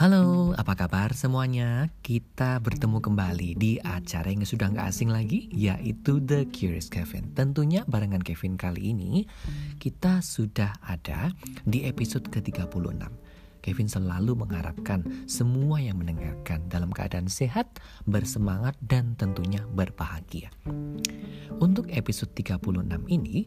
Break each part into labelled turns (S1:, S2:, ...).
S1: Halo, apa kabar semuanya? Kita bertemu kembali di acara yang sudah nggak asing lagi, yaitu The Curious Kevin. Tentunya barengan Kevin kali ini, kita sudah ada di episode ke-36. Kevin selalu mengharapkan semua yang mendengarkan dalam keadaan sehat, bersemangat, dan tentunya berbahagia. Untuk episode 36 ini,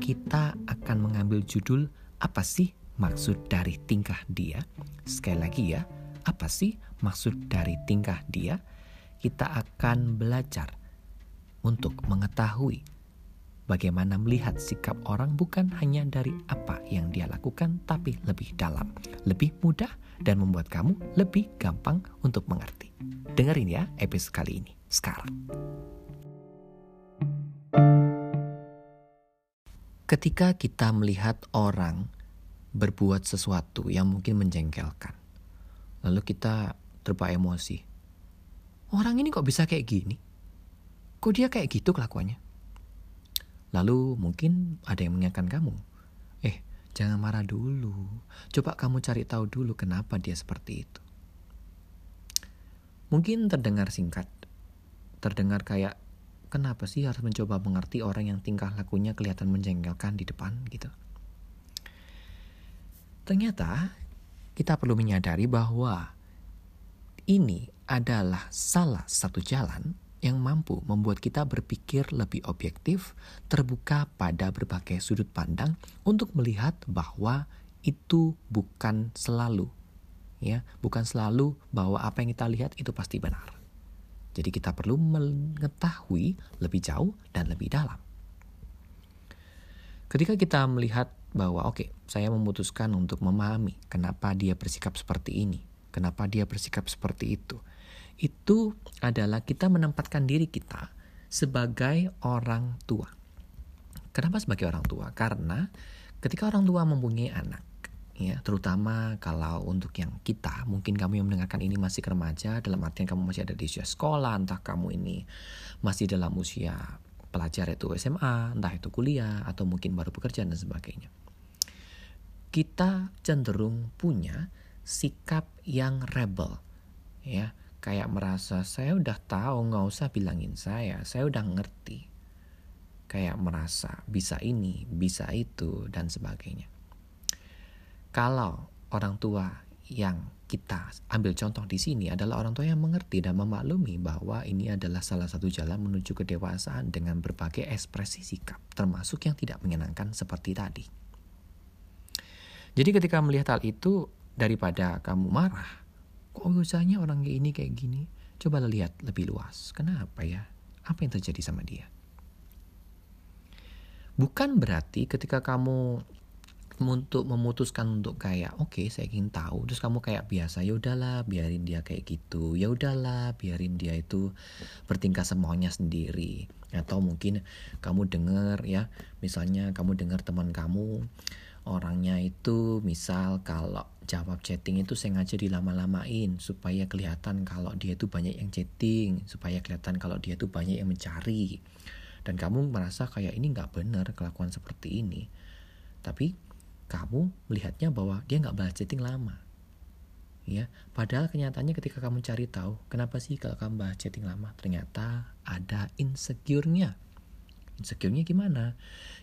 S1: kita akan mengambil judul apa sih maksud dari tingkah dia. Sekali lagi ya, apa sih maksud dari tingkah dia? Kita akan belajar untuk mengetahui bagaimana melihat sikap orang bukan hanya dari apa yang dia lakukan, tapi lebih dalam, lebih mudah, dan membuat kamu lebih gampang untuk mengerti. Dengerin ya episode kali ini, sekarang. Ketika kita melihat orang berbuat sesuatu yang mungkin menjengkelkan. Lalu kita terbawa emosi. Orang ini kok bisa kayak gini? Kok dia kayak gitu kelakuannya? Lalu mungkin ada yang mengingatkan kamu. Eh, jangan marah dulu. Coba kamu cari tahu dulu kenapa dia seperti itu. Mungkin terdengar singkat. Terdengar kayak, kenapa sih harus mencoba mengerti orang yang tingkah lakunya kelihatan menjengkelkan di depan gitu. Ternyata kita perlu menyadari bahwa ini adalah salah satu jalan yang mampu membuat kita berpikir lebih objektif, terbuka pada berbagai sudut pandang untuk melihat bahwa itu bukan selalu ya, bukan selalu bahwa apa yang kita lihat itu pasti benar. Jadi kita perlu mengetahui lebih jauh dan lebih dalam. Ketika kita melihat bahwa oke, okay, saya memutuskan untuk memahami kenapa dia bersikap seperti ini, kenapa dia bersikap seperti itu. Itu adalah kita menempatkan diri kita sebagai orang tua. Kenapa sebagai orang tua? Karena ketika orang tua mempunyai anak, ya terutama kalau untuk yang kita mungkin kamu yang mendengarkan ini masih remaja dalam artian kamu masih ada di usia sekolah entah kamu ini masih dalam usia pelajar itu SMA, entah itu kuliah, atau mungkin baru bekerja dan sebagainya. Kita cenderung punya sikap yang rebel, ya, kayak merasa saya udah tahu nggak usah bilangin saya, saya udah ngerti, kayak merasa bisa ini, bisa itu dan sebagainya. Kalau orang tua yang kita ambil contoh di sini adalah orang tua yang mengerti dan memaklumi bahwa ini adalah salah satu jalan menuju kedewasaan dengan berbagai ekspresi sikap, termasuk yang tidak menyenangkan seperti tadi. Jadi ketika melihat hal itu, daripada kamu marah, kok usahanya orang kayak ini kayak gini, coba lihat lebih luas. Kenapa ya? Apa yang terjadi sama dia? Bukan berarti ketika kamu untuk memutuskan untuk kayak oke okay, saya ingin tahu. Terus kamu kayak biasa ya udahlah biarin dia kayak gitu. Ya udahlah biarin dia itu bertingkah semaunya sendiri. Atau mungkin kamu dengar ya misalnya kamu dengar teman kamu orangnya itu misal kalau jawab chatting itu sengaja dilama-lamain supaya kelihatan kalau dia itu banyak yang chatting supaya kelihatan kalau dia itu banyak yang mencari. Dan kamu merasa kayak ini nggak benar kelakuan seperti ini. Tapi kamu melihatnya bahwa dia nggak balas chatting lama. Ya, padahal kenyataannya ketika kamu cari tahu, kenapa sih kalau kamu balas chatting lama? Ternyata ada insecure-nya. Insecure-nya gimana?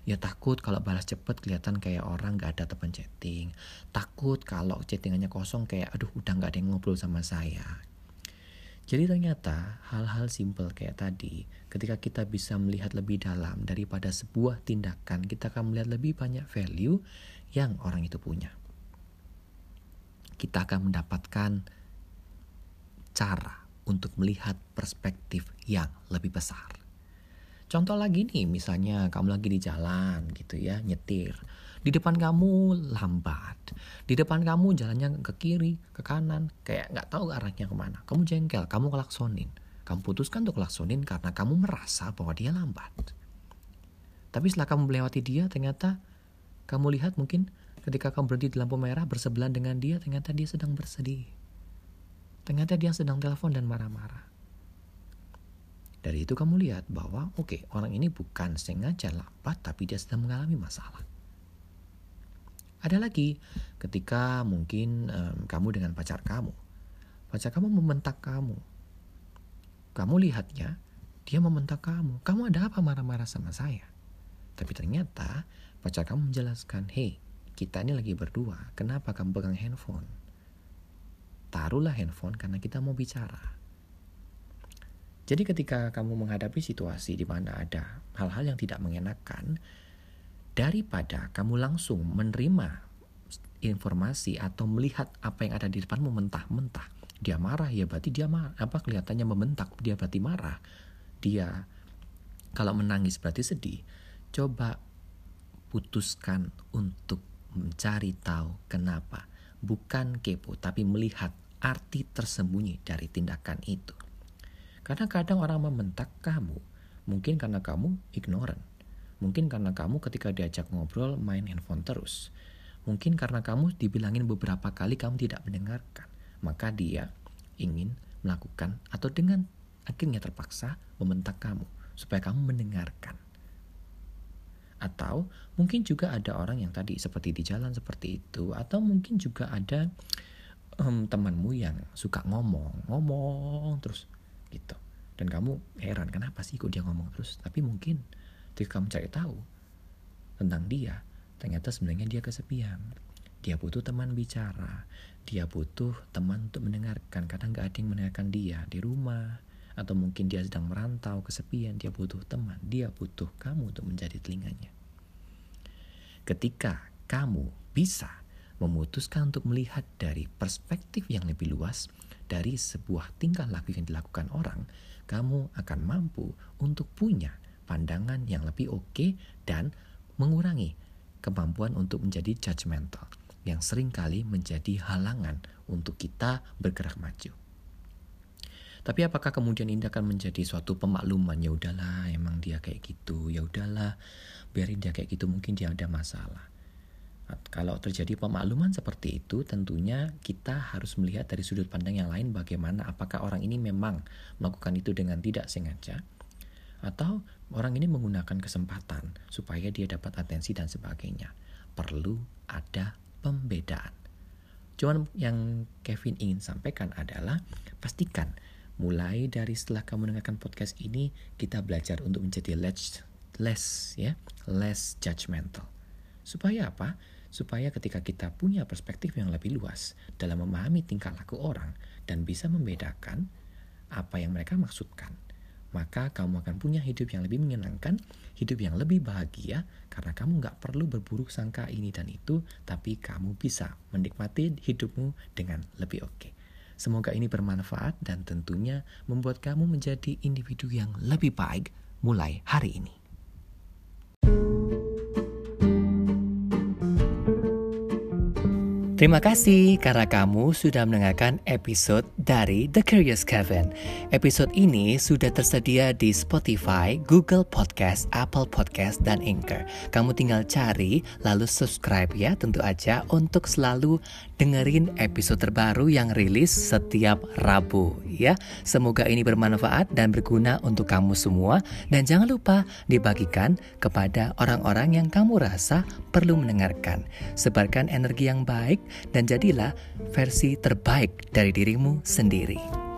S1: Ya takut kalau balas cepet kelihatan kayak orang nggak ada teman chatting. Takut kalau chattingannya kosong kayak aduh udah nggak ada yang ngobrol sama saya. Jadi ternyata hal-hal simple kayak tadi, ketika kita bisa melihat lebih dalam daripada sebuah tindakan, kita akan melihat lebih banyak value yang orang itu punya. Kita akan mendapatkan cara untuk melihat perspektif yang lebih besar. Contoh lagi nih, misalnya kamu lagi di jalan gitu ya, nyetir. Di depan kamu lambat. Di depan kamu jalannya ke kiri, ke kanan, kayak nggak tahu arahnya ke mana. Kamu jengkel, kamu kelaksonin. Kamu putuskan untuk kelaksonin karena kamu merasa bahwa dia lambat. Tapi setelah kamu melewati dia, ternyata kamu lihat mungkin ketika kamu berhenti di lampu merah bersebelahan dengan dia, ternyata dia sedang bersedih. Ternyata dia sedang telepon dan marah-marah. Dari itu kamu lihat bahwa oke okay, orang ini bukan sengaja lambat tapi dia sedang mengalami masalah. Ada lagi ketika mungkin um, kamu dengan pacar kamu. Pacar kamu membentak kamu. Kamu lihatnya, dia membentak kamu. Kamu ada apa marah-marah sama saya? Tapi ternyata pacar kamu menjelaskan, hei, kita ini lagi berdua, kenapa kamu pegang handphone? Taruhlah handphone karena kita mau bicara. Jadi ketika kamu menghadapi situasi di mana ada hal-hal yang tidak mengenakan, daripada kamu langsung menerima informasi atau melihat apa yang ada di depanmu mentah-mentah, dia marah ya berarti dia marah, apa kelihatannya membentak, dia berarti marah. Dia kalau menangis berarti sedih. Coba putuskan untuk mencari tahu kenapa. Bukan kepo, tapi melihat arti tersembunyi dari tindakan itu. Karena kadang orang membentak kamu, mungkin karena kamu ignorant. Mungkin karena kamu ketika diajak ngobrol main handphone terus. Mungkin karena kamu dibilangin beberapa kali kamu tidak mendengarkan. Maka dia ingin melakukan atau dengan akhirnya terpaksa membentak kamu supaya kamu mendengarkan. Atau mungkin juga ada orang yang tadi seperti di jalan seperti itu atau mungkin juga ada um, temanmu yang suka ngomong, ngomong terus gitu dan kamu heran kenapa sih kok dia ngomong terus tapi mungkin ketika kamu cari tahu tentang dia ternyata sebenarnya dia kesepian. Dia butuh teman bicara. Dia butuh teman untuk mendengarkan. Kadang nggak ada yang mendengarkan dia di rumah atau mungkin dia sedang merantau kesepian. Dia butuh teman. Dia butuh kamu untuk menjadi telinganya. Ketika kamu bisa memutuskan untuk melihat dari perspektif yang lebih luas dari sebuah tingkah laku yang dilakukan orang, kamu akan mampu untuk punya pandangan yang lebih oke okay dan mengurangi kemampuan untuk menjadi judgmental yang sering kali menjadi halangan untuk kita bergerak maju. Tapi apakah kemudian ini akan menjadi suatu pemakluman? Ya udahlah emang dia kayak gitu. Ya udahlah biarin dia kayak gitu mungkin dia ada masalah. Kalau terjadi pemakluman seperti itu, tentunya kita harus melihat dari sudut pandang yang lain bagaimana apakah orang ini memang melakukan itu dengan tidak sengaja atau orang ini menggunakan kesempatan supaya dia dapat atensi dan sebagainya. Perlu ada pembedaan. Cuman yang Kevin ingin sampaikan adalah pastikan mulai dari setelah kamu mendengarkan podcast ini kita belajar untuk menjadi less less ya, less judgmental. Supaya apa? supaya ketika kita punya perspektif yang lebih luas dalam memahami tingkah laku orang dan bisa membedakan apa yang mereka maksudkan, maka kamu akan punya hidup yang lebih menyenangkan, hidup yang lebih bahagia, karena kamu nggak perlu berburuk sangka ini dan itu, tapi kamu bisa menikmati hidupmu dengan lebih oke. Semoga ini bermanfaat dan tentunya membuat kamu menjadi individu yang lebih baik mulai hari ini. Terima kasih karena kamu sudah mendengarkan episode dari The Curious Kevin. Episode ini sudah tersedia di Spotify, Google Podcast, Apple Podcast, dan Anchor. Kamu tinggal cari lalu subscribe ya tentu aja untuk selalu dengerin episode terbaru yang rilis setiap Rabu ya. Semoga ini bermanfaat dan berguna untuk kamu semua dan jangan lupa dibagikan kepada orang-orang yang kamu rasa perlu mendengarkan. Sebarkan energi yang baik dan jadilah versi terbaik dari dirimu sendiri.